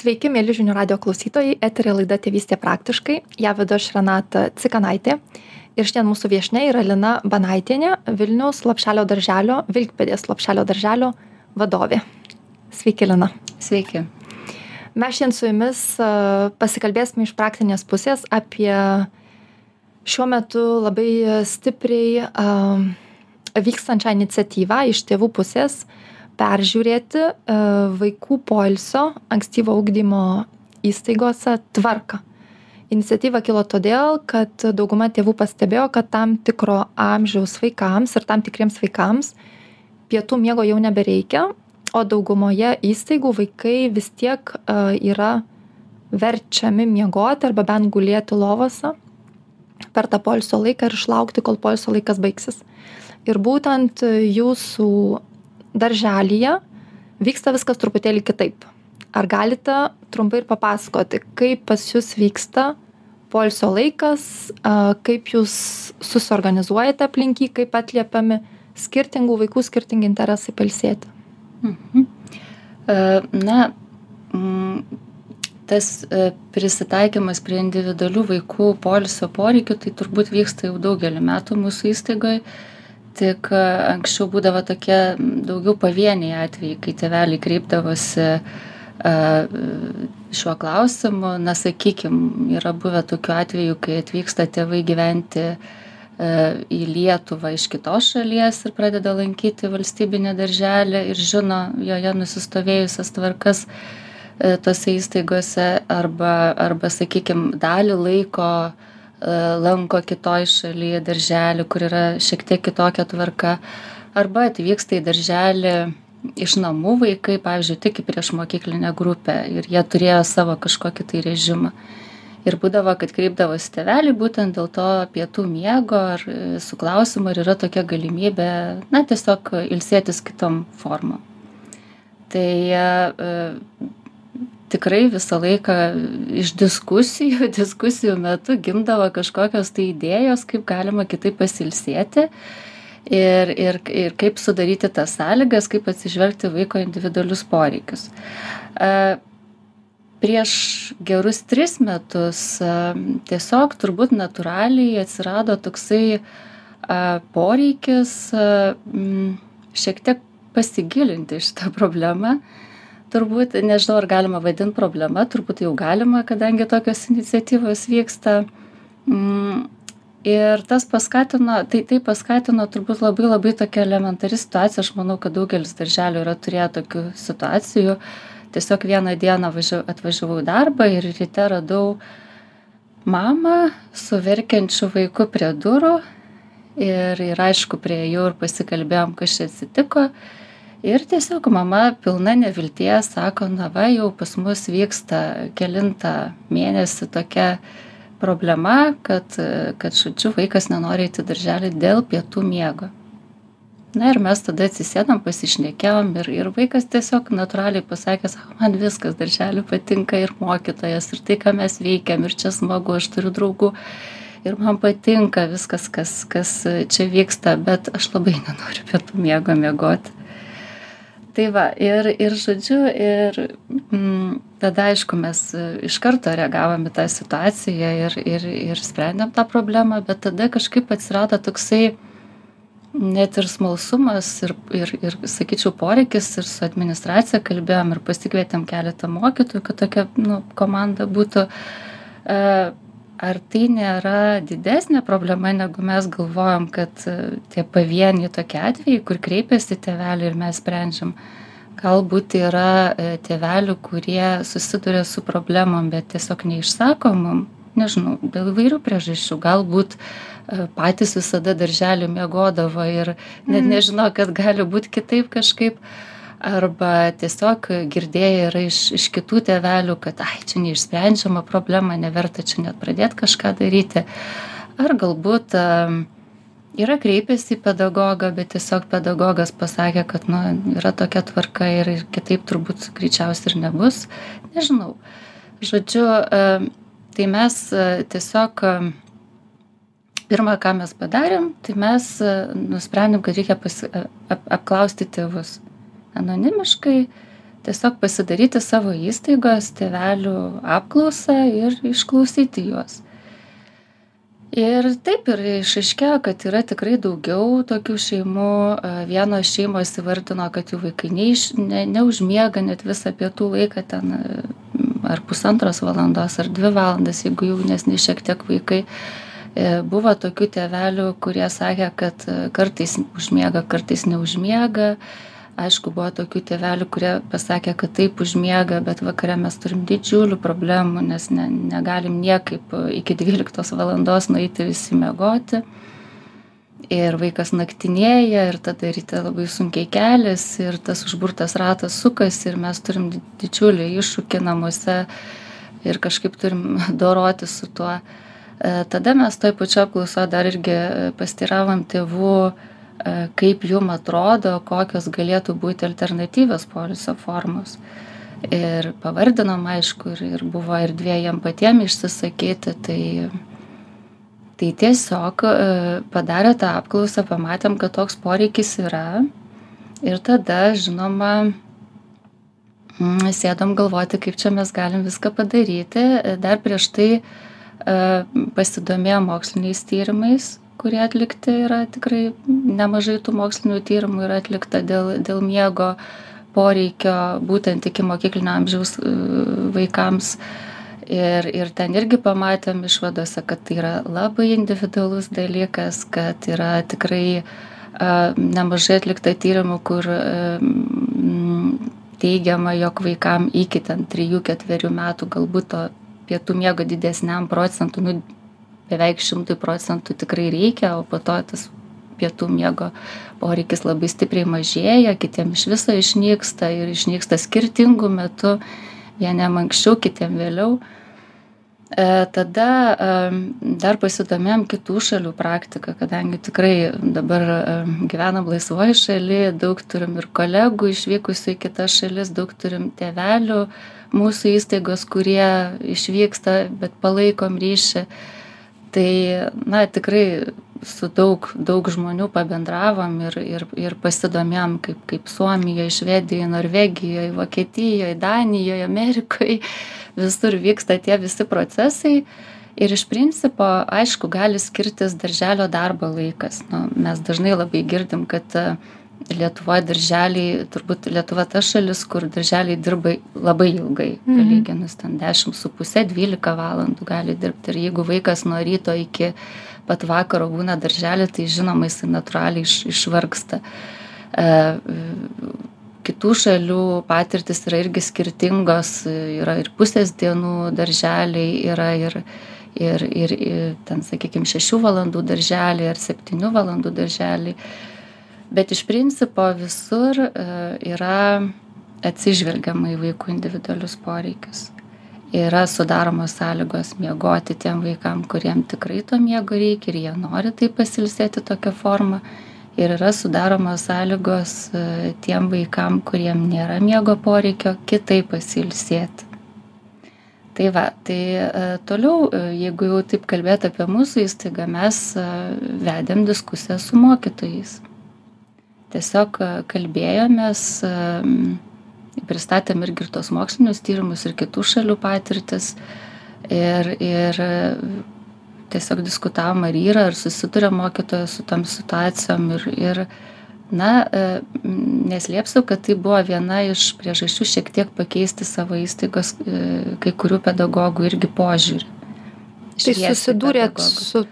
Sveiki, mėly žinių radio klausytojai, eterė laida Tėvystė praktiškai, ją vedu aš Renata Cikanaitė. Ir šiandien mūsų viešne yra Lina Banaitinė, Vilniaus Lopšelio darželio, Vilkpėdės Lopšelio darželio vadovė. Sveiki, Lina. Sveiki. Mes šiandien su jumis pasikalbėsime iš praktinės pusės apie šiuo metu labai stipriai uh, vykstančią iniciatyvą iš tėvų pusės uh, peržiūrėti e, vaikų poilsio ankstyvo ugdymo įstaigose tvarką. Iniciatyva kilo todėl, kad dauguma tėvų pastebėjo, kad tam tikro amžiaus vaikams ir tam tikriems vaikams pietų miego jau nebereikia, o daugumoje įstaigų vaikai vis tiek uh, yra verčiami miegoti arba bent gulėti lovose per tą polsio laiką ir išlaukti, kol polsio laikas baigsis. Ir būtent jūsų darželyje vyksta viskas truputėlį kitaip. Ar galite trumpai ir papasakoti, kaip pas jūs vyksta polsio laikas, kaip jūs susiorganizuojate aplink jį, kaip atliepiami skirtingų vaikų skirtingi interesai palsėti? Mhm. Na, mm, tas prisitaikymas prie individualių vaikų polisio poreikių, tai turbūt vyksta jau daugelį metų mūsų įstaigoje tik e, anksčiau būdavo tokie daugiau pavieniai atvejai, kai tėveliai kreipdavosi e, šiuo klausimu. Na, sakykime, yra buvę tokių atvejų, kai atvyksta tėvai gyventi e, į Lietuvą iš kitos šalies ir pradeda lankyti valstybinę darželę ir žino joje nusistovėjusias tvarkas tose įstaigose arba, arba sakykime, dalį laiko uh, lanko kitoj šaly darželį, kur yra šiek tiek kitokia tvarka, arba atvyksta į darželį iš namų vaikai, pavyzdžiui, tik į prieš mokyklinę grupę ir jie turėjo savo kažkokį tai režimą. Ir būdavo, kad kreipdavosi tėveliai būtent dėl to pietų miego ar su klausimu, ar yra tokia galimybė, na, tiesiog ilsėtis kitom formom. Tai e, tikrai visą laiką iš diskusijų diskusijų metu gimdavo kažkokios tai idėjos kaip galima kitaip pasilsėti ir ir ir kaip sudaryti tas sąlygas kaip atsižvelgti vaiko individualius poreikius. Prieš gerus tris metus tiesiog turbūt natūraliai atsirado toksai poreikis šiek tiek pasigilinti šitą problemą turbūt nežinau ar galima vadint problema turbūt jau galima kadangi tokios iniciatyvos vyksta. Mm, ir tas paskatino tai tai paskatino turbūt labai labai tokia elementari situacija. Aš manau kad daugelis darželių yra turėję tokių situacijų. Tiesiog vieną dieną važiu atvažiavau į darbą ir ryte radau mamą su verkiančiu vaiku prie durų. Ir ir aišku priėjau ir pasikalbėjom kas čia atsitiko ir tiesiog mama pilna nevilties sako na va jau pas mus vyksta kelintą mėnesį tokia problema kad kad žodžiu vaikas nenori eit į darželį dėl pietų miego. Na ir mes tada atsisėdom pasišnekėjom ir ir vaikas tiesiog natūraliai pasakė sako man viskas daržely patinka ir mokytojas ir tai ką mes veikiam ir čia smagu aš turiu draugų ir man patinka viskas kas kas čia vyksta bet aš labai nenoriu pietų miego miegoti tai va ir ir žodžiu ir mm, tada aišku mes e, iš karto reagavom į tą situaciją ir ir ir sprendėm tą problemą bet tada kažkaip atsirado toksai net ir smalsumas ir ir ir sakyčiau poreikis ir su administracija kalbėjom ir pasikvietėm keletą mokytojų kad tokia nu komanda būtų. E, ar tai nėra didesnė problema negu mes galvojam kad e, tie pavieniai tokie atvejai kur kreipiasi tėveliai ir mes sprendžiam? Galbūt yra e, tėvelių kurie susiduria su problemom bet tiesiog neišsako mum nežinau dėl įvairių priežasčių. Galbūt e, patys visada daržely miegodavo ir net mhm. nežino kad gali būt kitaip kažkaip arba tiesiog girdėję yra iš iš kitų tėvelių kad ai čia neišsprendžiama problema neverta čia net pradėt kažką daryti. Ar galbūt yra kreipęsi į pedagogą bet tiesiog pedagogas pasakė kad na yra tokia tvarka ir ir kitaip turbūt greičiausiai ir nebus. Nežinau. Žodžiu tai mes tiesiog pirma ką mes padarėm tai mes nusprendėm kad reikia pasi ap apklausti tėvus anonimiškai tiesiog pasidaryti savo įstaigos tėvelių apklausą ir išklausyti juos. Ir taip ir išaiškėjo, kad yra tikrai daugiau tokių šeimų. Vienos šeimos įvardino, kad jų vaikai neiš, ne, neužmiega net visą pietų laiką ten ar pusantros valandos, ar dvi valandas, jeigu jaunesni šiek tiek vaikai. E, buvo tokių tėvelių, kurie sakė, kad kartais užmiega, kartais neužmiega aišku buvo tokių tėvelių kurie pasakė kad taip užmiega bet vakare mes turim didžiulių problemų nes ne negalim niekaip iki dvyliktos valandos nueiti visi miegoti. Ir vaikas naktinėja ir tada ryte labai sunkiai keliasi ir tas užburtas ratas sukasi ir mes turim didžiulį iššūkį namuose ir kažkaip turim dorotis su tuo. E, tada mes toj pačioj apklausoj dar irgi pasiteiravom tėvų E, kaip jum atrodo, kokios galėtų būti alternatyvios polisio formos. Ir pavardinom, aišku, ir, ir buvo ir dviejam patiem išsisakyti, tai, tai tiesiog e, padarę tą apklausą, pamatėm, kad toks poreikis yra. Ir tada, žinoma, mm, sėdom galvoti, kaip čia mes galim viską padaryti. Dar prieš tai e, pasidomėjom moksliniais tyrimais, kurie atlikti yra tikrai nemažai tų mokslinių tyrimų yra atlikta dėl, dėl miego poreikio būtent iki mokyklinio amžiaus e, vaikams. Ir, ir ten irgi pamatėm išvadose, kad tai yra labai individualus dalykas, kad yra tikrai a, nemažai atlikta tyrimų, kur a, m, teigiama, jog vaikam iki ten 3-4 metų galbūt to pietų miego didesniam procentui, nu, beveik šimtui procentų tikrai reikia, o po to tas pietų miego poreikis labai stipriai mažėja, kitiem iš viso išnyksta ir išnyksta skirtingų metų, vieniem anksčiau, kitiem vėliau. E, tada e, dar pasidomėjom kitų šalių praktiką, kadangi tikrai dabar e, gyvenam laisvoji šaly, daug turim ir kolegų išvykusių į kitas šalis, daug turim tėvelių mūsų įstaigos, kurie išvyksta, bet palaikom ryšį tai na tikrai su daug daug žmonių pabendravom ir ir ir pasidomėjom kaip kaip suomijoj švedijoj norvegijoj vokietijoj danijoj amerikoj visur vyksta tie visi procesai. Ir iš principo aišku gali skirtis darželio darbo laikas. Nu mes dažnai labai girdim kad lietuvoj darželiai turbūt lietuva ta šalis kur darželiai dirba labai ilgai mhm. palyginus ten dešim su puse dvylika valandų gali dirbt. Ir jeigu vaikas nuo ryto iki pat vakaro būna daržely tai žinoma jisai natūraliai iš išvargsta. E, kitų šalių patirtys yra irgi skirtingos yra ir pusės dienų darželiai yra ir ir ir ten sakykim šešių valandų darželiai ar septynių valandų darželiai bet iš principo visur e, yra atsižvelgiama į vaikų individualius poreikius. Yra sudaromos sąlygos miegoti tiem vaikam, kuriem tikrai to miego reikia ir jie nori tai pasilsėti tokią formą. Ir yra sudaromos sąlygos e, tiem vaikam, kuriem nėra miego poreikio, kitaip pasilsėti. Tai va, tai e, toliau, jeigu jau taip kalbėt apie mūsų įstaigą, mes vedėm diskusiją su mokytojais tiesiog e, kalbėjomės, e, pristatėm irgi ir tos mokslinius tyrimus ir kitų šalių patirtis. Ir, ir e, tiesiog diskutavom, ar yra, ar susiduria mokytojas su tom situacijom. Ir, ir na, neslėpsiu, kad tai buvo viena iš priežasčių šiek tiek pakeisti savo įstaigos kai kurių pedagogų irgi požiūrį. Tai susidūrėt su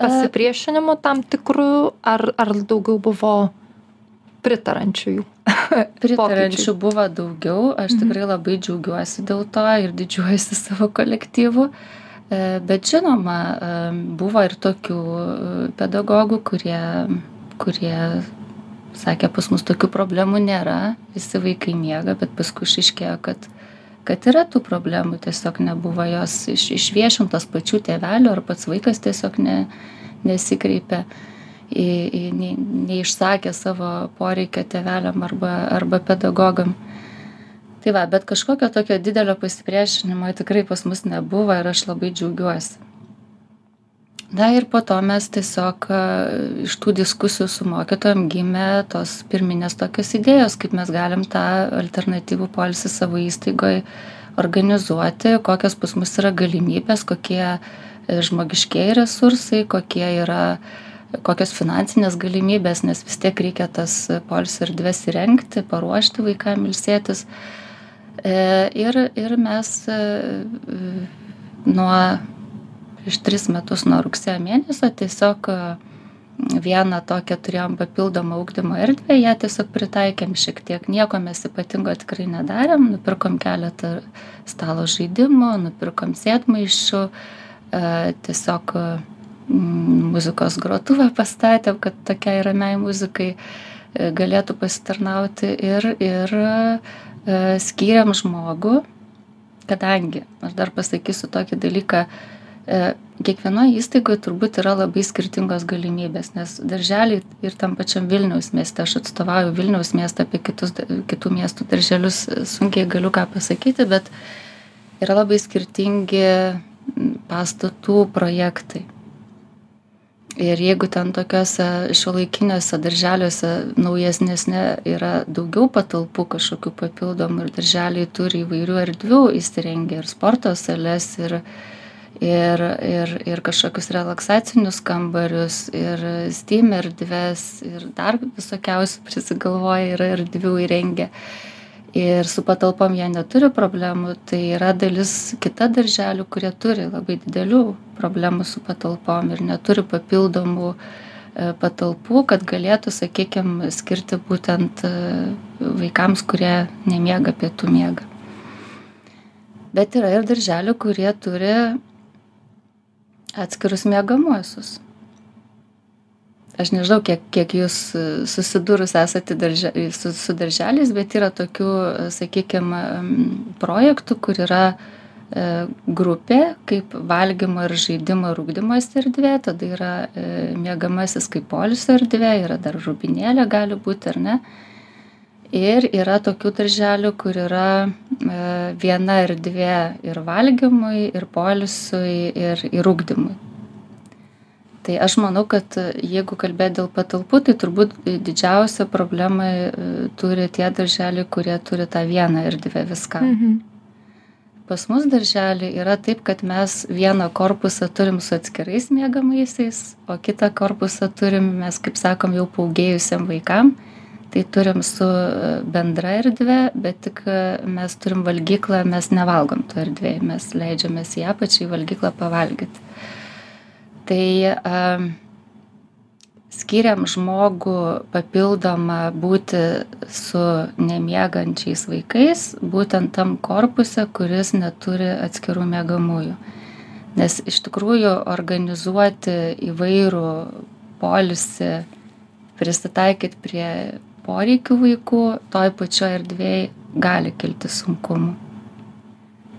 pasipriešinimu tam tikru, ar, ar daugiau buvo pritarančiųjų? Pritarančių buvo daugiau, aš mhm. tikrai labai džiaugiuosi dėl to ir didžiuojuosi savo kolektyvu. E, bet žinoma, e, buvo ir tokių e, pedagogų, kurie, kurie sakė, pas mus tokių problemų nėra, visi vaikai miega, bet paskui išaiškėjo, kad, kad yra tų problemų, tiesiog nebuvo jos iš, išviešintos pačių tėvelių ar pats vaikas tiesiog ne, nesikreipė į, į, ne, neišsakė savo poreikio tėveliam arba, arba pedagogam. Tai va, bet kažkokio tokio didelio pasipriešinimo tikrai pas mus nebuvo ir aš labai džiaugiuosi. Na ir po to mes tiesiog iš tų diskusijų su mokytojom gimė tos pirminės tokios idėjos kaip mes galim tą alternatyvų poilsį savo įstaigoj organizuoti kokios pas mus yra galimybės kokie e, žmogiškieji resursai kokie yra kokios finansinės galimybės nes vis tiek reikia tas poilsio erdves įrengti paruošti vaikam ilsėtis. E, ir ir mes e, nuo prieš tris metus nuo rugsėjo mėnesio tiesiog e, vieną tokią turėjom papildomą ugdymo erdvę ją tiesiog pritaikėm šiek tiek. Nieko mes ypatingo tikrai nedarėm nupirkom keletą stalo žaidimų nupirkom sėdmaišių e, tiesiog muzikos grotuvą pastatėm kad tokiai ramiai muzikai e, galėtų pasitarnauti ir ir skyrėm žmogų kadangi aš dar pasakysiu tokį dalyką E, kiekvienoj įstaigoj turbūt yra labai skirtingos galimybės nes darželiai ir tam pačiam vilniaus mieste aš atstovauju vilniaus miestą apie kitus kitų miestų darželius sunkiai galiu ką pasakyti bet yra labai skirtingi pastatų projektai. Ir jeigu ten tokiuose šiuolaikiniuose darželiuose naujesnėse yra daugiau patalpų kažkokių papildomų ir darželiai turi įvairių erdvių įsirengę ir sporto sales ir ir ir ir kažkokius relaksacinius kambarius ir steam erdves ir dar visokiausių prisigalvoja yra erdvių įrengę. Ir su patalpom jie neturi problemų tai yra dalis kita darželių kurie turi labai didelių problemų su patalpom ir neturi papildomų e, patalpų kad galėtų sakykim skirti būtent e, vaikams kurie nemiega pietų miegą bet yra ir darželių kurie turi atskirus miegamuosius. Aš nežinau, kiek, kiek jūs e, susidūrus esate darže, su, su darželiais, bet yra tokių, e, sakykime, projektų, kur yra e, grupė kaip valgymo ir žaidimo ir ūkdymas erdvė, tada yra mėgamasis kaip polisio erdvė, yra dar rūbinėlė gali būti ar ne. E, ir yra tokių darželių kur yra e, viena erdvė ir valgymui ir poilsiui ir ir ugdymui. Tai aš manau kad jeigu kalbėt dėl patalpų tai turbūt didžiausią problemą e, turi tie darželiai kurie turi tą vieną erdvę viskam Mhm. pas mus daržely yra taip kad mes vieną korpusą turim su atskirais miegamaisiais o kitą korpusą turim mes kaip sakom jau paūgėjusiem vaikam tai turim su e, bendra erdve bet tik e, mes turim valgyklą mes nevalgom toj erdvėj mes leidžiamės į apačią į valgyklą pavalgyt. Tai a skyrėm žmogų papildomą būti su nemiegančiais vaikais būtent tam korpuse kuris neturi atskirų miegamųjų. Nes iš tikrųjų organizuoti įvairų poilsį prisitaikyt prie poreikių vaikų toj pačioj erdvėj gali kilti sunkumų.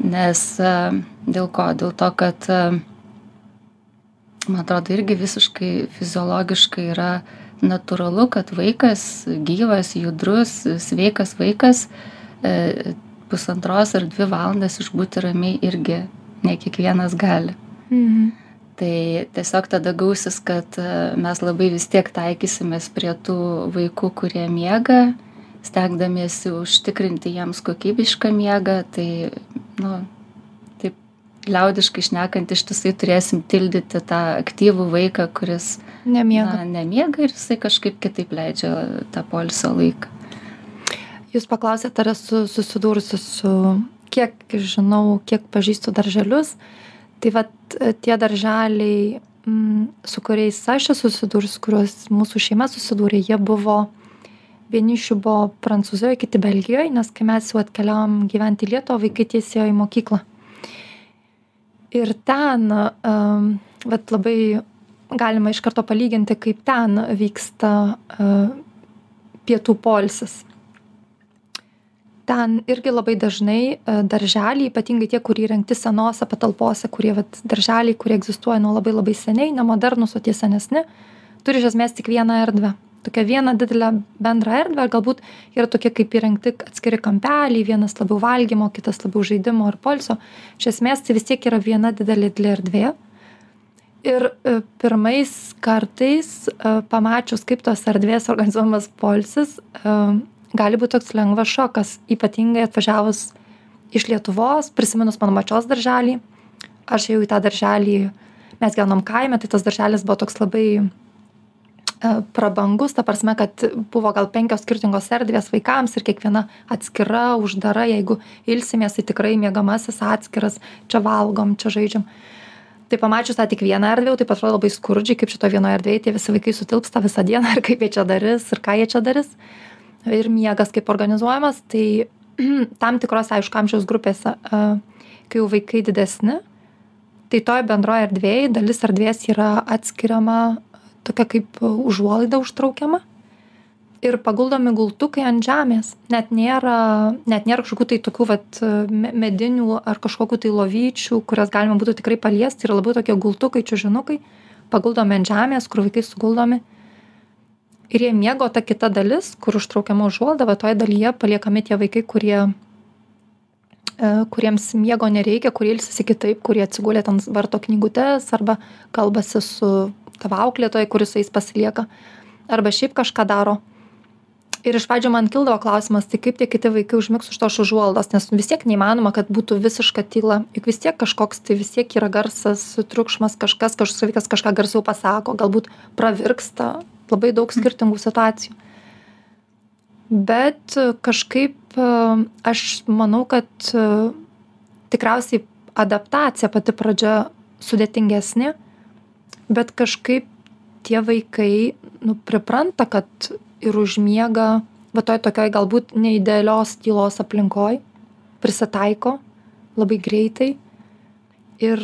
Nes e, dėl ko? Dėl to, kad e, man atrodo irgi visiškai fiziologiškai yra natūralu, kad vaikas, gyvas, judrus, sveikas vaikas e, pusantros ar dvi valandas išbūti ramiai irgi ne kiekvienas gali. Mhm tai tiesiog tada gausis kad e, mes labai vis tiek taikysimės prie tų vaikų kurie miega stengdamiesi užtikrinti jiems kokybišką miegą. Tai nu taip liaudiškai šnekant ištisai turėsim tildyti tą aktyvų vaiką kuris nemiega. na, nemiega ir jisai kažkaip kitaip leidžia tą poilsio laiką. Jūs paklausėt ar esu susidūrusi su kiek žinau kiek pažįstu darželius tai vat e, tie darželiai mm, su kuriais aš esu susidūrus kuriuos mūsų šeima susidūrė jie buvo vieni iš jų buvo prancūzijoj kiti belgijoj nes kai mes jau atkeliavom gyvent į lietuvą vaikai tiesiai ėjo į mokyklą. Ir ten um, vat labai galima iš karto palyginti kaip ten vyksta uh, pietų poilsis ten irgi labai dažnai e, darželiai ypatingai tie kurie įrengti senose patalpose kurie vat darželiai kurie egzistuoja nuo labai labai seniai nemodernūs o tie senesni turi iš esmės tik vieną erdvę. Tokią vieną didelę bendrą erdvę galbūt yra tokie kaip įrengti atskiri kampeliai vienas labiau valgymo kitas labiau žaidimo ir poilsio. Iš esmės tai vis tiek yra viena didelė didelė erdvė. Ir e, pirmais kartais e, pamačius, kaip tos erdvės organizuojamas polsis, e, gali būti toks lengvas šokas, ypatingai atvažiavus iš Lietuvos, prisiminus mano mačios darželį. Aš jau į tą darželį, mes gyvenom kaime, tai tas darželis buvo toks labai prabangus, ta prasme, kad buvo gal penkios skirtingos erdvės vaikams ir kiekviena atskira, uždara, jeigu ilsimės, tai tikrai mėgamasis atskiras, čia valgom, čia žaidžiam. Uh, tai pamačius tą tik vieną erdvę taip atrodo labai skurdžiai kaip šitoj vienoj erdvėj tie visi vaikai sutilps tą visą dieną ir kaip jie čia darys ir ką jie čia darys ir miegas kaip organizuojamas tai tam tikrose aišku amžiaus grupėse kai jau vaikai didesni tai toj bendroj erdvėj dalis erdvės yra atskiriama tokia kaip užuolaida užtraukiama ir paguldomi gultukai ant žemės. Net nėra net nėra kažkokių tai tokių vat me medinių ar kažkokių tai lovyčių kurias galima būtų tikrai paliesti. Yra labiau tokie gultukai čiužinukai paguldomi ant žemės kur vaikai suguldomi ir jie miega o ta kita dalis kur užtraukiama užuolaida va toj dalyje paliekami tie vaikai kurie e, kuriems miego nereikia kurie ilsisi kitaip kurie atsigulę ten varto knygutes arba kalbasi su tavo auklėtoja kuri su jais pasilieka arba šiaip kažką daro. Ir iš pradžių man kildavo klausimas tai kaip tie kiti vaikai užmigs už tos užuolaidos nes vis tiek neįmanoma kad būtų visiška tyla. Juk vis tiek kažkoks tai vis tiek yra garsas triukšmas kažkas kažkoks vaikas kažką garsiau pasako galbūt pravirksta labai daug skirtingų situacijų. Bet kažkaip aš manau kad tikriausiai adaptacija pati pradžia sudėtingesnė bet kažkaip tie vaikai nu pripranta kad ir užmiega va toj tokioj galbūt neidealios tylos aplinkoj prisitaiko labai greitai. Ir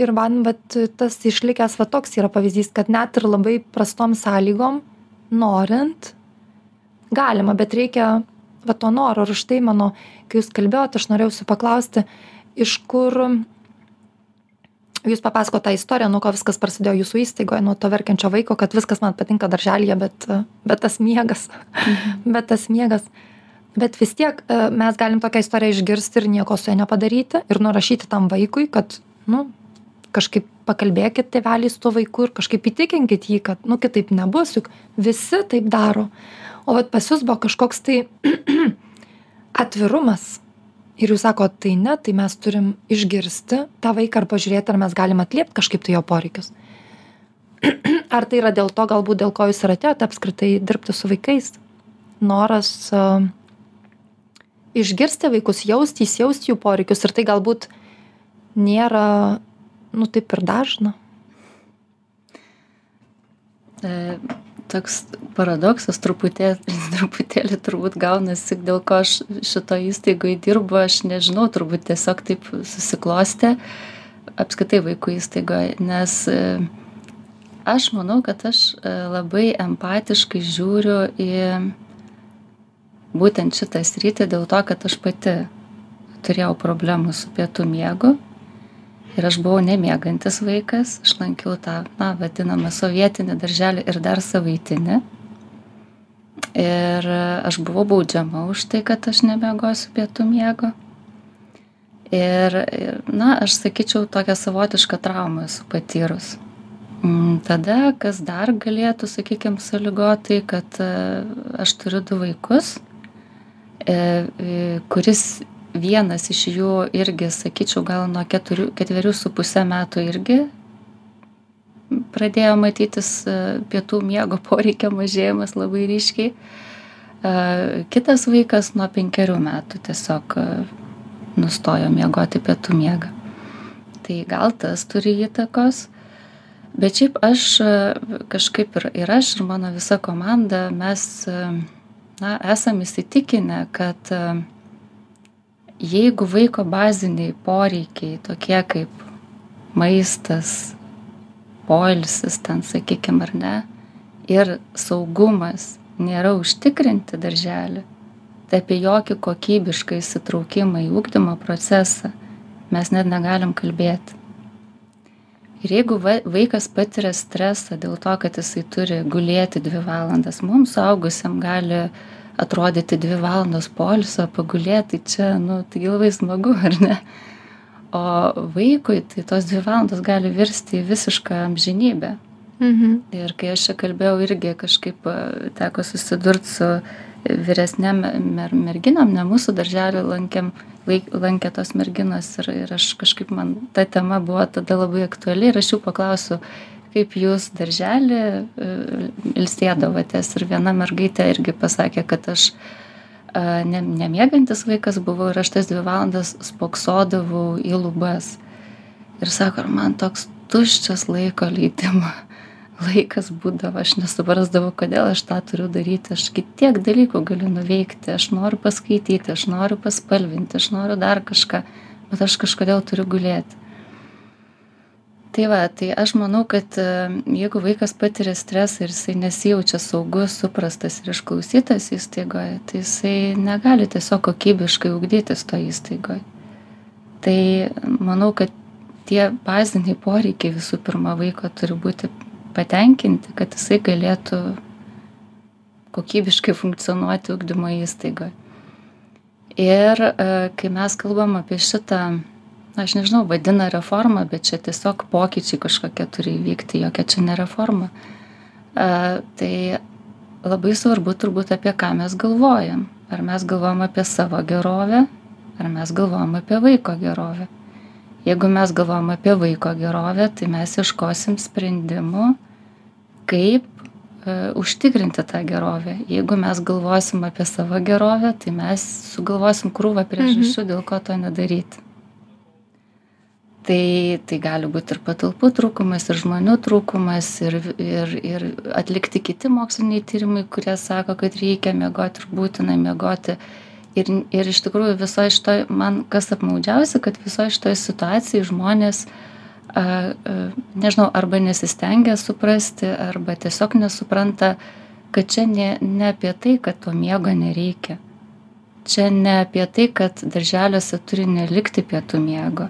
ir man vat tas išlikęs va toks yra pavyzdys kad net ir labai prastom sąlygom norint galima bet reikia va to noro ir už tai mano kai jūs kalbėjot aš norėjau jūsų paklausti iš kur jūs papasakojot tą istoriją nuo ko viskas prasidėjo jūsų įstaigoj nuo to verkiančio vaiko kad viskas man patinka darželyje bet bet tas miegas mhm. bet tas miegas bet vis tiek e, mes galim tokią istoriją išgirsti ir nieko su ja nepadaryti ir nurašyti tam vaikui kad nu kažkaip pakalbėkit tėveliai su tuo vaiku ir kažkaip įtikinkit jį kad nu kitaip nebus juk visi taip daro. O vat pas jus buvo kažkoks tai atvirumas. Ir jūs sakot tai ne tai mes turim išgirsti tą vaiką ir pažiūrėti ar mes galim atliept kažkaip tai jo poreikius. Ar tai yra dėl to galbūt dėl ko jūs ir atėjot apskritai dirbti su vaikais? Noras uh, išgirsti vaikus jausti įsijausti jų poreikius. Ir tai galbūt nėra nu taip ir dažna. E toks paradoksas truputėlį truputėlį turbūt gaunasi dėl ko aš šitoj įstaigoj dirbu aš nežinau turbūt tiesiog taip susiklostė apskritai vaikų įstaigoj nes e, aš manau kad aš e, labai empatiškai žiūriu į būtent šitą sritį dėl to kad aš pati turėjau problemų su pietų miegu ir aš buvau nemiegantis vaikas aš lankiau tą na vadinamą sovietinį darželį ir dar savaitinį. Ir aš buvau baudžiama už tai kad aš nemiegosiu pietų miego. Ir na aš sakyčiau tokią savotišką traumą esu patyrus. Mm, tada kas dar galėtų sakykim sąlygot tai kad e, aš turiu du vaikus e, e, kuris vienas iš jų irgi sakyčiau gal nuo keturių ketverių su puse metų irgi pradėjo matytis e, pietų miego poreikio mažėjimas labai ryškiai. E, kitas vaikas nuo penkerių metų tiesiog e, nustojo miegoti pietų miegą. Tai gal tas turi įtakos, bet šiaip aš kažkaip ir, ir aš, ir mano visa komanda, mes na, esam įsitikinę, kad jeigu vaiko baziniai poreikiai tokie kaip maistas poilsis ten sakykim ar ne ir saugumas nėra užtikrinti daržely tai apie jokį kokybišką įsitraukimą į ugdymo procesą mes net negalim kalbėti. Ir jeigu va vaikas patiria stresą dėl to kad jisai turi gulėti dvi valandas mum suaugusiem gali atrodyti dvi valandos poilsio pagulėt tai čia nu taigi labai smagu ar ne o vaikui tai tos dvi valandos gali virsti į visišką amžinybę Mhm. ir kai aš čia kalbėjau irgi kažkaip a, teko susidurt su vyresnėm mer merginom ne mūsų darželį lankėm laik lankė tos merginos ir ir aš kažkaip man ta tema buvo tada labai aktuali ir aš jų paklausiau kaip jūs daržely e, ilsėdavotės ir viena mergaitė irgi pasakė kad aš a, ne, nemiegantis vaikas buvau ir aš tas dvi valandas spoksodavau į lubas. Ir sako man toks tuščias laiko leidimo laikas būdavo aš nesuprasdavau kodėl aš tą turiu daryti aš tiek dalykų galiu nuveikti aš noriu paskaityti aš noriu paspalvinti aš noriu dar kažką bet aš kažkodėl turiu gulėti tai va tai aš manau kad e, jeigu vaikas patiria stresą ir jisai nesijaučia saugus suprastas ir išklausytas įstaigoje tai jisai negali tiesiog kokybiškai ugdytis toj įstaigoj tai manau kad tie baziniai poreikiai visų pirma vaiko turi būti patenkinti, kad jisai galėtų kokybiškai funkcionuoti ugdymo įstaigoje. Ir e, kai mes kalbam apie šitą, aš nežinau, vadina reformą, bet čia tiesiog pokyčiai kažkokie turi įvykti, jokia čia ne reforma. E, tai labai svarbu turbūt apie ką mes galvojam. Ar mes galvojam apie savo gerovę, ar mes galvojam apie vaiko gerovę. Jeigu mes galvojam apie vaiko gerovę, tai mes iškosim sprendimų, kaip e, užtikrinti tą gerovę. Jeigu mes galvosim apie savo gerovę, tai mes sugalvosim krūvą priežasčių, mhm. dėl ko to nedaryti. Tai, tai gali būti ir patalpų trūkumas, ir žmonių trūkumas, ir, ir, ir atlikti kiti moksliniai tyrimai, kurie sako, kad reikia miegoti ir būtina miegoti. Ir, ir iš tikrųjų viso iš to, man kas apmaudžiausia, kad viso iš to situacijai žmonės a, nežinau, arba nesistengia suprasti, arba tiesiog nesupranta, kad čia ne, ne apie tai, kad to miego nereikia. Čia ne apie tai, kad darželiuose turi nelikti pietų miego.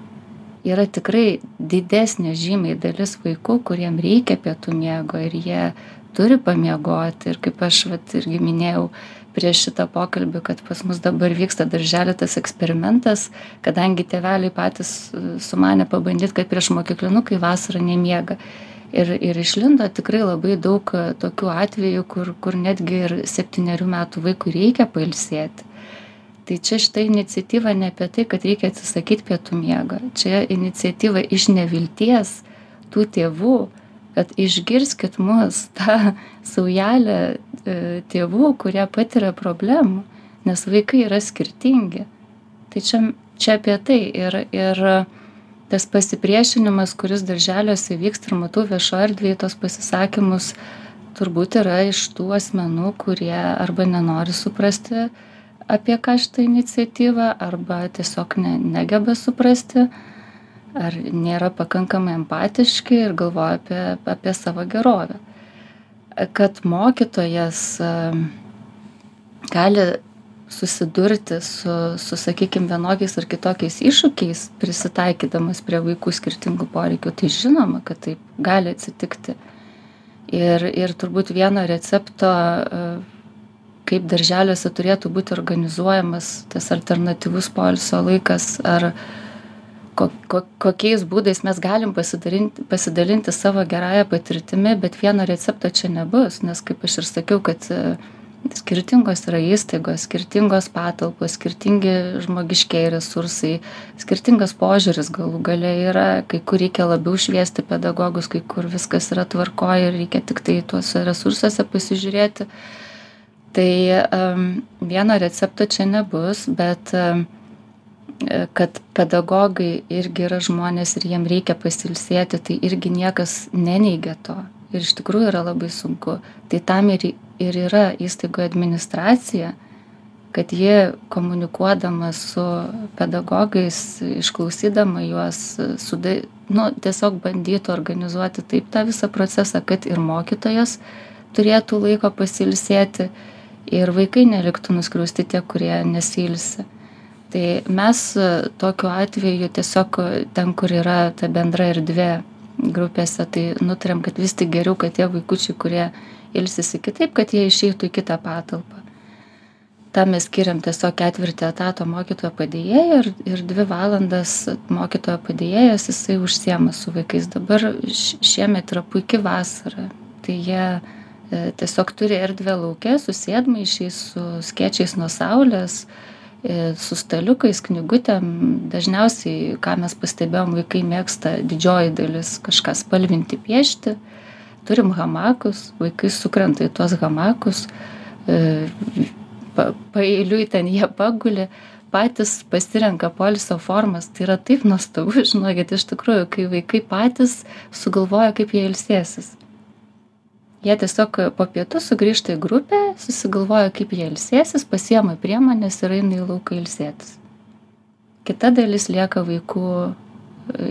Yra tikrai didesnė žymiai dalis vaikų, kuriem reikia pietų miego ir jie turi pamiegoti. Ir kaip aš vat, irgi minėjau, prieš šitą pokalbį, kad pas mus dabar vyksta darželė tas eksperimentas, kadangi tėveliai patys sumanė pabandyti, kad prieš mokyklinukai vasarą nemiega. Ir, ir išlindo tikrai labai daug tokių atvejų, kur, kur netgi ir septyniarių metų vaikui reikia pailsėti. Tai čia šita iniciatyva ne apie tai, kad reikia atsisakyti pietų miego. Čia iniciatyva iš nevilties tų tėvų, kad išgirskit mus, tą saujelę e, tėvų, kurie patiria problemų, nes vaikai yra skirtingi. Tai čia, čia apie tai ir, ir tas pasipriešinimas, kuris darželiuose vyksta ir matau viešo erdvėje tos pasisakymus, turbūt yra iš tų asmenų, kurie arba nenori suprasti apie ką šitą iniciatyvą, arba tiesiog ne, negeba suprasti, ar nėra pakankamai empatiški ir galvoja apie, apie savo gerovę. Kad mokytojas gali susidurti su, su sakykime, vienokiais ar kitokiais iššūkiais, prisitaikydamas prie vaikų skirtingų poreikių, tai žinoma, kad taip gali atsitikti. Ir, ir turbūt vieno recepto, kaip darželiuose turėtų būti organizuojamas tas alternatyvus poilsio laikas ar, ko ko kokiais būdais mes galim pasidalinti pasidalinti savo gerąja patirtimi bet vieno recepto čia nebus nes kaip aš ir sakiau kad e, skirtingos yra įstaigos skirtingos patalpos skirtingi žmogiškieji resursai skirtingas požiūris galų gale yra kai kur reikia labiau šviesti pedagogus kai kur viskas yra tvarkoj ir reikia tiktai tuose resursuose pasižiūrėti tai um, vieno recepto čia nebus bet um, kad pedagogai irgi yra žmonės ir jiem reikia pasilsėti, tai irgi niekas neneigia to. Ir iš tikrųjų yra labai sunku. Tai tam ir, ir yra įstaigo administracija, kad jie komunikuodama su pedagogais, išklausydama juos, suda, nu, tiesiog bandytų organizuoti taip tą visą procesą, kad ir mokytojas turėtų laiko pasilsėti ir vaikai neliktų nuskriausti tie, kurie nesilsi tai mes e, tokiu atveju tiesiog e, ten kur yra ta bendra erdvė grupėse tai nutarėm kad vis tik geriau kad tie vaikučiai kurie ilsisi kitaip kad jie išeitų į kitą patalpą tam mes skiriam tiesiog ketvirtį etato mokytojo padėjėjo ir, ir dvi valandas mokytojo padėjėjas jisai užsiema su vaikais. Dabar šiemet yra puikia vasara. Tai jie tiesiog turi erdvę laukia, susėdmaišiais, su skiečiais nuo saulės, e, su staliukais, knygutėm. Dažniausiai, ką mes pastebėjom, vaikai mėgsta didžioji dalis kažką spalvinti, piešti. Turim hamakus, vaikai sukrenta į tuos hamakus e, pa paeiliui ten jie paguli patys pasirenka poilsio formas tai yra taip nuostabu žinokit iš tikrųjų kai vaikai patys sugalvoja kaip jie ilsėsis jie tiesiog po pietų sugrįžta į grupę susigalvoja kaip jie ilsėsis pasiema priemones ir eina į lauką ilsėtis. Kita dalis lieka vaikų e,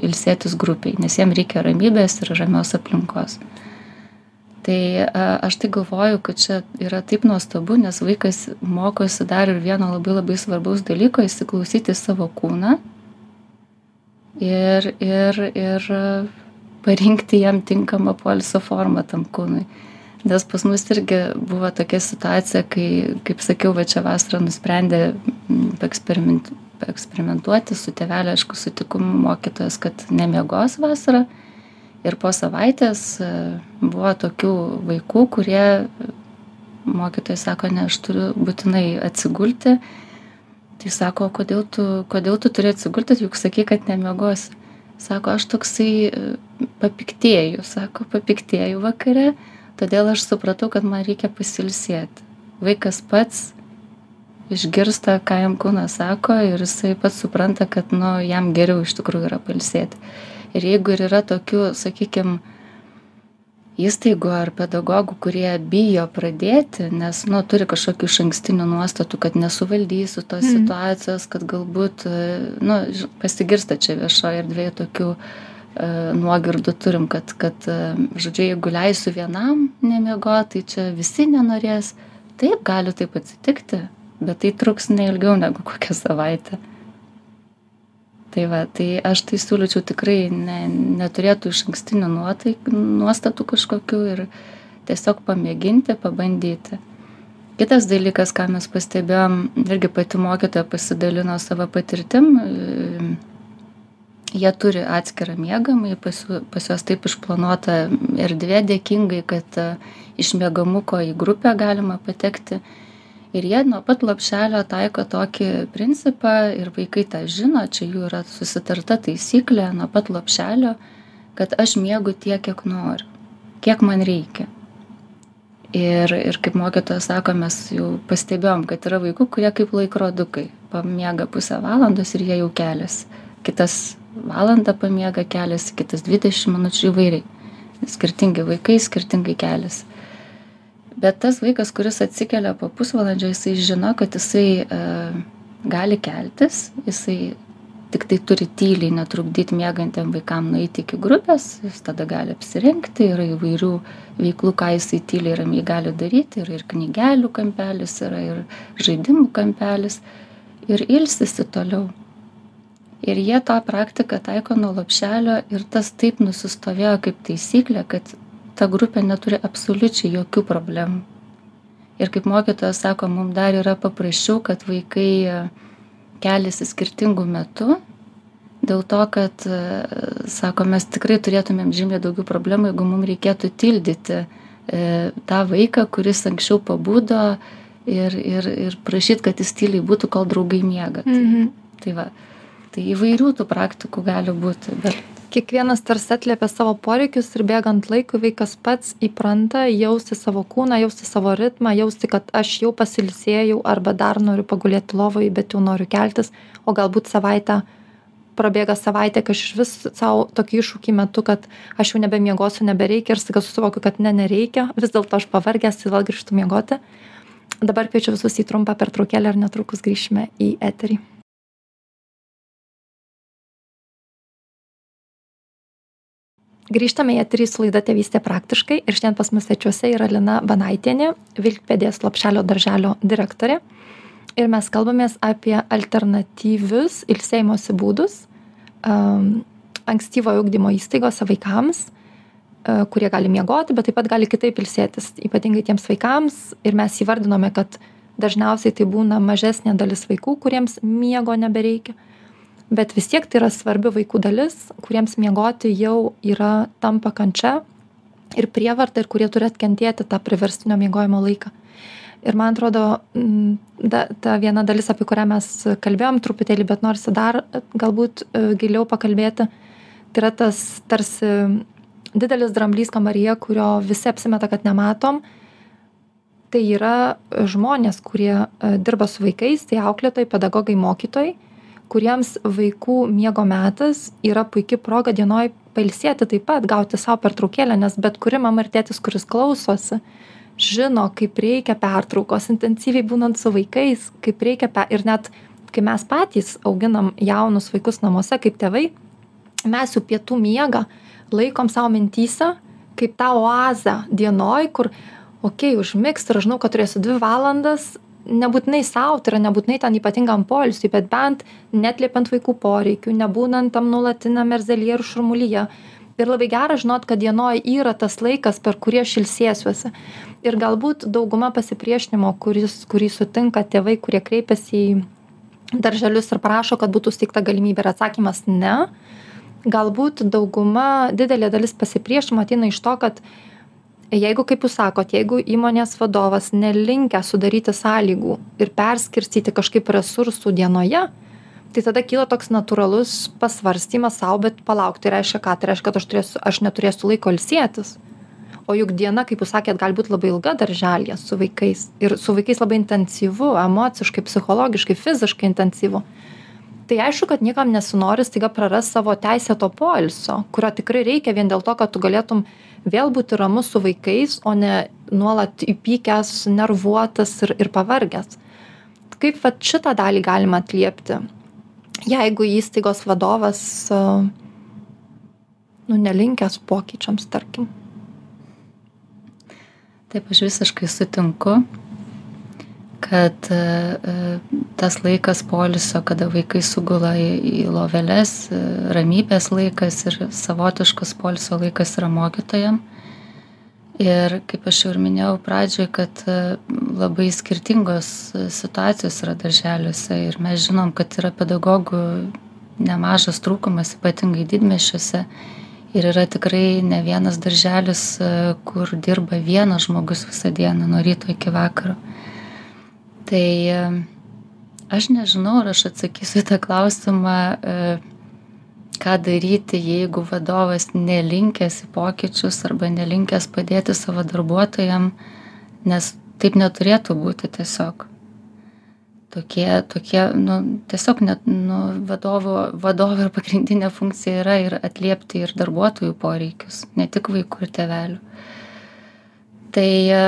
ilsėtis grupėj nes jiem reikia ramybės ir ramios aplinkos. Tai aš tai galvoju kad čia yra taip nuostabu nes vaikas mokosi dar ir vieno labai labai svarbaus dalyko įsiklausyti į savo kūną. Ir ir ir parinkti jam tinkamą poilsio formą tam kūnui nes pas mus irgi buvo tokia situacija kai kaip sakiau va čia vasarą nusprendė paeksperiment paeksperimentuoti su tėvelio aišku sutikimu mokytojas kad nemiegos vasarą ir po savaitės e, buvo tokių vaikų, kurie mokytojai sako, ne, aš turiu būtinai atsigulti. Tai sako, kodėl tu, kodėl tu turi atsigulti, juk sakai, kad nemiegosi. Sako, aš toksai e, papiktėjau, sako, papiktėjau vakare, todėl aš supratau, kad man reikia pasilsėti. Vaikas pats išgirsta, ką jam kūnas sako ir jisai pats supranta, kad nu, jam geriau iš tikrųjų yra palsėti ir jeigu ir yra tokių sakykim įstaigų ar pedagogų kurie bijo pradėti nes nu turi kažkokių išankstinių nuostatų kad nesuvaldysiu tos mm. situacijos kad galbūt nu pasigirsta čia viešoj erdvėj tokių e, nuogirdų turim kad kad e, žodžiu jeigu leisiu vienam nemiegot tai čia visi nenorės. Taip gali taip atsitikti bet tai truks ne ilgiau negu kokią savaitę. Tai va tai aš tai siūlyčiau tikrai ne neturėt tų išankstinių nuotaik nuostatų kažkokių ir tiesiog pamėginti pabandyti. Kitas dalykas ką mes pastebėjom irgi pati mokytoja pasidalino savo patirtim jie turi atskirą miegamąjį pas pas juos taip išplanuota erdvė dėkingai kad iš miegamuko į grupę galima patekti. Ir jie nuo pat lopšelio taiko tokį principą ir vaikai tą žino čia jų yra susitarta taisyklė nuo pat lopšelio kad aš miegu tiek kiek noriu kiek man reikia. Ir ir kaip mokytoja sako mes jau pastebėjom kad yra vaikų kurie kaip laikrodukai pamiega pusę valandos ir jie jau keliasi kitas valandą pamiega keliasi kitas dvidešim minučių įvairiai. Skirtingi vaikai skirtingai keliasi. Bet tas vaikas kuris atsikelia po pusvalandžio jisai žino kad jisai e, gali keltis jisai tiktai turi tyliai netrukdyt miegantiem vaikam nueiti iki grupės jis tada gali apsirengti yra įvairių veiklų ką jisai tyliai ramiai gali daryti yra ir knygelių kampelis yra ir žaidimų kampelis. Ir ilsisi toliau ir jie tą praktiką taiko nuo lopšelio ir tas taip nusistovėjo kaip taisyklė kad ta grupė neturi absoliučiai jokių problemų. Ir kaip mokytojas sako, mums dar yra paprasčiau, kad vaikai e, keliasi skirtingų metų, dėl to, kad, e, sako, mes tikrai turėtumėm žymiai daugiau problemų, jeigu mums reikėtų tildyti e, tą vaiką, kuris anksčiau pabudo ir, ir, ir prašyti, kad jis tyliai būtų, kol draugai miega. Tai, mhm. tai, va, tai įvairių tų praktikų gali būti. Bet kiekvienas tarsi atliepia savo poreikius ir bėgant laikui vaikas pats įpranta jausti savo kūną jausti savo ritmą jausti kad aš jau pasilsėjau arba dar noriu pagulėti lovoj bet jau noriu keltis o galbūt savaitę prabėga savaitė kai aš išvis sau tokį iššūkį metu kad aš jau nebemiegosiu nebereikia ir staiga susivokiu kad ne nereikia vis dėlto aš pavargęs ir vėl grįžtu miegoti dabar kviečiu visus į trumpą pertraukėlę ir netrukus grįšime į eterį grįžtame į eterį su laida tėvystė praktiškai ir šiandien pas mus svečiuose yra lina banaitienė vilkpėdės lopšelio darželio direktorė. Ir mes kalbamės apie alternatyvius ilsėjimosi būdus um, ankstyvojo ugdymo įstaigose vaikams uh, kurie gali miegoti bet taip pat gali kitaip ilsėtis ypatingai tiems vaikams. Ir mes įvardinome kad dažniausiai tai būna mažesnė dalis vaikų kuriems miego nebereikia bet vis tiek tai yra svarbi vaikų dalis kuriems miegoti jau yra tampa kančia ir prievarta ir kurie turi atkentėti tą priverstinio miegojimo laiką ir man atrodo da, ta viena dalis, apie kurią mes kalbėjom truputėlį, bet norisi dar galbūt e, giliau pakalbėti, tai yra tas tarsi didelis dramblys kambaryje, kurio visi apsimeta, kad nematom. Tai yra žmonės, kurie e, dirba su vaikais, tai auklėtojai, pedagogai, mokytojai, kuriems vaikų miego metas yra puikia proga dienoj pailsėti taip pat, gauti savo pertraukėlę, nes bet kuri mama ir tėtis, kuris klausosi, žino, kaip reikia pertraukos, intensyviai būnant su vaikais, kaip reikia, pe... ir net kai mes patys auginam jaunus vaikus namuose kaip tėvai, mes jų pietų miegą laikom savo mintyse kaip tą oazę dienoj, kur, okei, okay, užmigs ir aš žinau, kad turėsiu dvi valandas, nebūtinai sau, tai yra nebūtinai ten ypatingam poilsiui, bet bent netliepiant vaikų poreikių, nebūnant tam nuolatiniam erzelyje ir šurmulyje. Ir labai gera žinot, kad dienoj yra tas laikas, per kurį aš ilsėsiuosi ir galbūt dauguma pasipriešinimo kuris kurį sutinka tėvai kurie kreipiasi į darželius ir prašo kad būtų suteikta galimybė ir atsakymas ne galbūt dauguma didelė dalis pasipriešinimo ateina iš to kad jeigu kaip jūs sakot jeigu įmonės vadovas nelinkęs sudaryti sąlygų ir perskirstyti kažkaip resursų dienoje tai tada kyla toks natūralus pasvarstymas sau bet palauk tai reiškia ką? Tai reiškia kad aš turėsiu aš neturėsiu laiko ilsėtis. O juk diena kaip jūs sakėt gali būt labai ilga darželyje su vaikais ir su vaikais labai intensyvu emociškai psichologiškai fiziškai intensyvu. Tai aišku kad niekam nesinori staiga prarast savo teisėto poilsio kurio tikrai reikia vien dėl to kad tu galėtum vėl būti ramus su vaikais o ne nuolat įpykęs nervuotas ir ir pavargęs. Kaip vat šitą dalį galima atliepti? Jeigu įstaigos vadovas nu nelinkęs pokyčiams tarkim. Taip, aš visiškai sutinku, kad e, e, tas laikas poliso, kada vaikai sugula į, į loveles, e, ramybės laikas ir savotiškas poliso laikas yra mokytojam. Ir kaip aš jau ir minėjau pradžioje, kad labai skirtingos situacijos yra darželiuose ir mes žinom, kad yra pedagogų nemažas trūkumas, ypatingai didmešiuose ir yra tikrai ne vienas darželis kur dirba vienas žmogus visą dieną nuo ryto iki vakaro tai e, aš nežinau ar aš atsakysiu tą klausimą e, ką daryti jeigu vadovas nelinkęs į pokyčius arba nelinkęs padėti savo darbuotojam nes taip neturėtų būti tiesiog. Tokie tokie nu tiesiog net nu vadovo vadovo ir pagrindinė funkcija yra ir atliepti ir darbuotojų poreikius ne tik vaikų ir tėvelių. Tai e,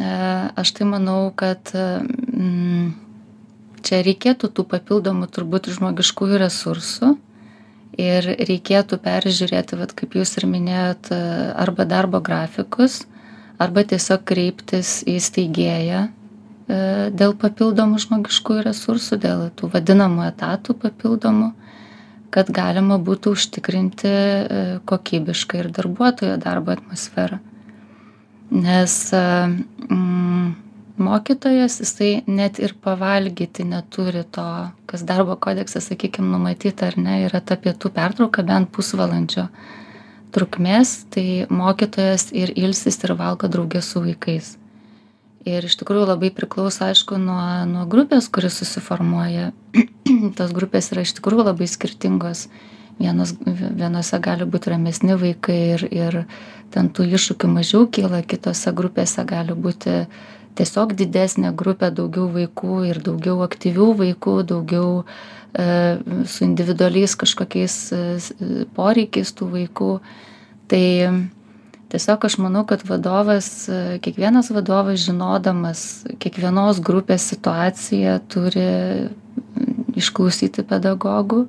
aš tai manau kad mm, čia reikėtų tų papildomų turbūt žmogiškųjų resursų ir reikėtų peržiūrėti vat kaip jūs ir minėjot e, arba darbo grafikus arba tiesiog kreiptis į steigėją E, dėl papildomų žmogiškųjų resursų, dėl tų vadinamų etatų papildomų, kad galima būtų užtikrinti e, kokybišką ir darbuotojo darbo atmosferą. Nes e, mm, mokytojas, jisai net ir pavalgyti neturi to, kas darbo kodekse, sakykime, numatyta ar ne, yra ta pietų pertrauka bent pusvalandžio trukmės, tai mokytojas ir ilsis ir valgo draugės su vaikais. Ir iš tikrųjų labai priklauso aišku nuo nuo grupės kuri susiformuoja. Tos grupės yra iš tikrųjų labai skirtingos vienos vienose gali būt ramesni vaikai ir ir ten tų iššūkių mažiau kyla kitose grupėse gali būti tiesiog didesnė grupė daugiau vaikų ir daugiau aktyvių vaikų daugiau e, su individualiais kažkokiais e, poreikiais tų vaikų. Tai tiesiog aš manau kad vadovas kiekvienas vadovas žinodamas kiekvienos grupės situaciją turi išklausyti pedagogų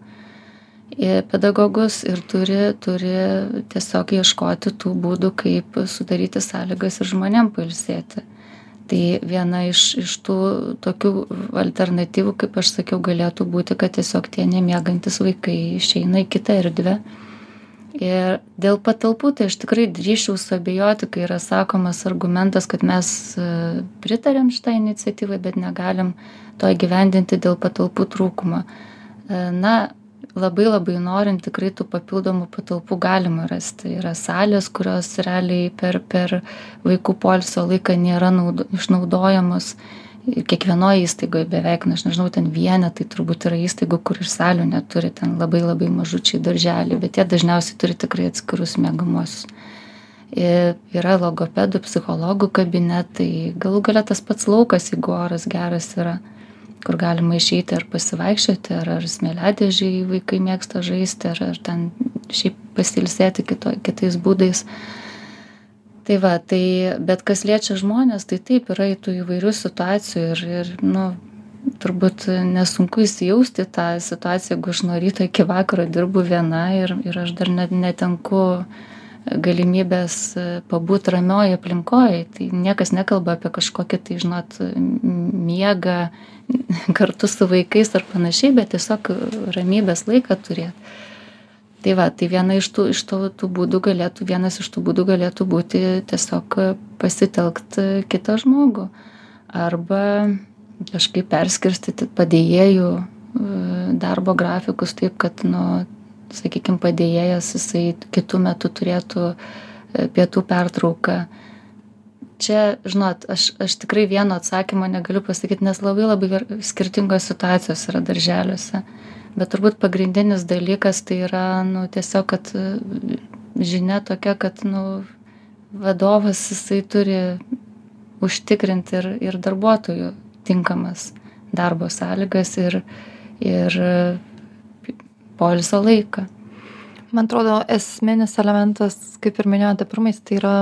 ir pedagogus ir turi turi tiesiog ieškoti tų būdų kaip sudaryti sąlygas ir žmonėm pailsėti. Tai viena iš iš tų tokių alternatyvų kaip aš sakiau galėtų būti kad tiesiog tie nemiegantys vaikai išeina į kitą erdvę. Ir dėl patalpų tai aš tikrai drįsčiau suabejoti kai yra sakomas argumentas kad mes e, pritariam šitai iniciatyvai bet negalim to įgyvendinti dėl patalpų trūkumo. E, na labai labai norint tikrai tų papildomų patalpų galima rasti. Yra salės kurios realiai per per vaikų poilsio laiką nėra naudo išnaudojamos. Kiekvienoj įstaigoj beveik nu aš nežinau ten vienetai turbūt yra įstaigų kur ir salių neturi ten labai labai mažučiai darželiai bet jie dažniausiai turi tikrai atskirus miegamuosius ir yra logopedų psichologų kabinetai galų gale tas pats laukas jeigu oras geras yra kur galima išeiti ar pasivaikščioti ar ar smėliadėžėj vaikai mėgsta žaisti ar ar ten šiaip pasiilsėti kito kitais būdais. Tai va tai bet kas liečia žmones tai taip yra tų įvairių situacijų ir ir nu turbūt nesunku įsijausti į tą situaciją jeigu aš nuo ryto iki vakaro dirbu viena ir ir aš dar net netenku galimybės pabūt ramioj aplinkoj. Tai niekas nekalba apie kažkokį tai žinot miegą kartu su vaikais ar panašiai bet tiesiog ramybės laiką turėt. Tai va tai viena iš tų iš tų tų būdų galėtų vienas iš tų būdų galėtų būti tiesiog pasitelkt kitą žmogų. Arba kažkaip perskirstyti padėjėjų e, darbo grafikus taip kad nu sakykim padėjėjas jisai kitu metu turėtų e, pietų pertrauką. Čia žinot aš aš tikrai vieno atsakymo negaliu pasakyt nes labai labai skirtingos situacijos yra darželiuose. Bet turbūt pagrindinis dalykas tai yra nu tiesiog kad e, žinia tokia kad nu vadovas jisai turi užtikrint ir ir darbuotojų tinkamas darbo sąlygas ir ir poilsio laiką. Man atrodo esminis elementas kaip ir minėjote pirmais tai yra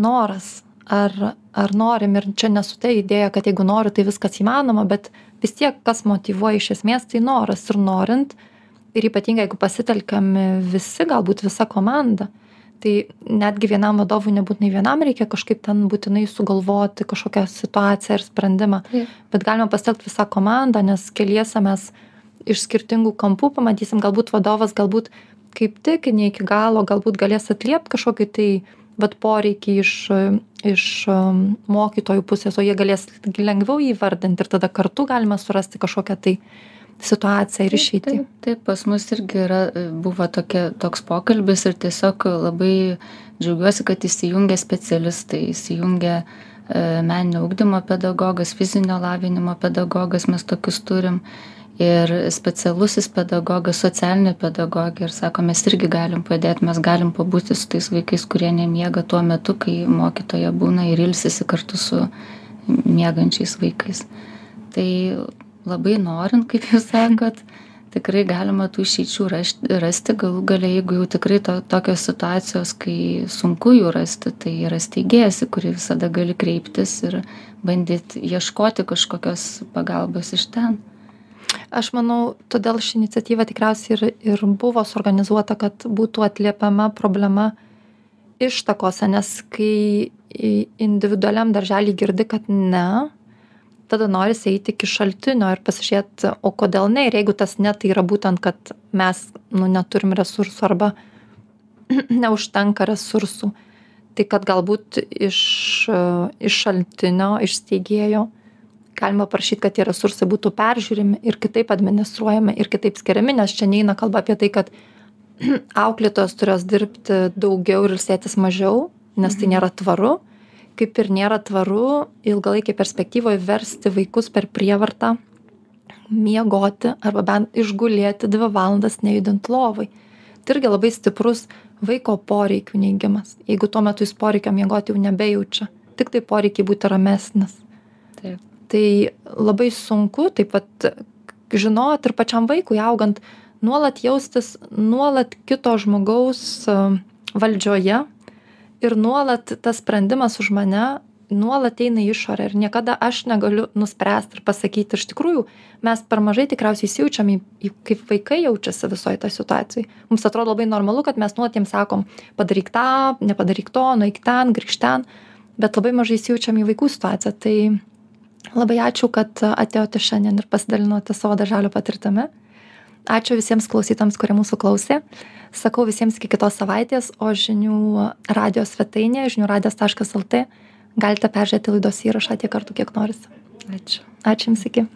noras. Ar ar norim ir čia ne su ta idėja kad jeigu noriu tai viskas įmanoma bet vis tiek kas motyvuoja iš esmės tai noras. Ir norint ir ypatingai jeigu pasitelkiami visi galbūt visa komanda tai netgi vienam vadovui nebūtinai vienam reikia kažkaip ten būtinai sugalvoti kažkokią situaciją ir sprendimą. Bet galima pasitelkt visą komandą nes keliese mes iš skirtingų kampų pamatysim galbūt vadovas galbūt kaip tik ne iki galo galbūt galės atliept kažkokį tai vat poreikį iš iš mokytojų pusės o jie galės lengviau įvardint ir tada kartu galima surasti kažkokią tai situaciją ir išeitį. taip taip pas mus irgi yra buvo tokia toks pokalbis ir tiesiog labai džiaugiuosi kad įsijungia specialistai įsijungia e, meninio ugdymo pedagogas fizinio lavinimo pedagogas mes tokius turim ir specialusis pedagogas socialinė pedagogė ir sako mes irgi galim padėt mes galim pabūti su tais vaikais kurie nemiega tuo metu kai mokytoja būna ir ilsisi kartu su miegančiais vaikais. Tai labai norint kaip jūs sakot tikrai galima tų išeičių rašt rasti. Galų gale jeigu jau tikrai to tokios situacijos kai sunku jų rasti tai yra steigėjas į kurį visada gali kreiptis ir bandyt ieškoti kažkokios pagalbos iš ten aš manau todėl ši iniciatyva tikriausiai ir ir buvo suorganizuota kad būtų atliepiama problema ištakose nes kai individualiam daržely girdi kad ne tada norisi eiti iki šaltinio ir pasižiūrėt o kodėl ne. Ir jeigu tas ne tai yra būtent kad mes nu neturim resursų arba neužtenka resursų. Tai kad galbūt iš iš šaltinio iš steigėjo galima prašyt kad tie resursai būtų peržiūrimi ir kitaip administruojami ir kitaip skiriami nes čia neina kalba apie tai kad auklėtojos turės dirbti daugiau ir ilsėtis mažiau nes tai nėra tvaru. Kaip ir nėra tvaru ilgalaikėj perspektyvoj versti vaikus per prievartą miegoti arba bent išgulėti dvi valandas nejudint lovoj tai irgi labai stiprus vaiko poreikių neigimas. Jeigu tuo metu jis poreikio miegot jau nebejaučia tiktai poreikį būti ramesnis tai labai sunku taip vat žinot ir pačiam vaikui augant nuolat jaustis nuolat kito žmogaus valdžioje ir nuolat tas sprendimas už mane nuolat eina į išorę ir niekada aš negaliu nuspręst ir pasakyt iš tikrųjų mes per mažai tikriausiai įsijaučiam į į kaip vaikai jaučiasi visoj toj situacijoj. Mums atrodo labai normalu kad mes nuolat jiem sakom padaryk tą nepadaryk to nueik ten grįžk ten. Bet labai mažai įsijaučiam į vaikų situaciją. Tai labai ačiū kad atėjote šiandien ir pasidalinote savo darželio patirtimi. Ačiū visiems klausytojams kurie mūsų klausė. Sakau visiems iki kitos savaitės o žinių radijo svetainėje žinių radijas taškas lt galite peržiūrėti laidos įrašą tiek kartų kiek norisi. Ačiū. Ačiū jums iki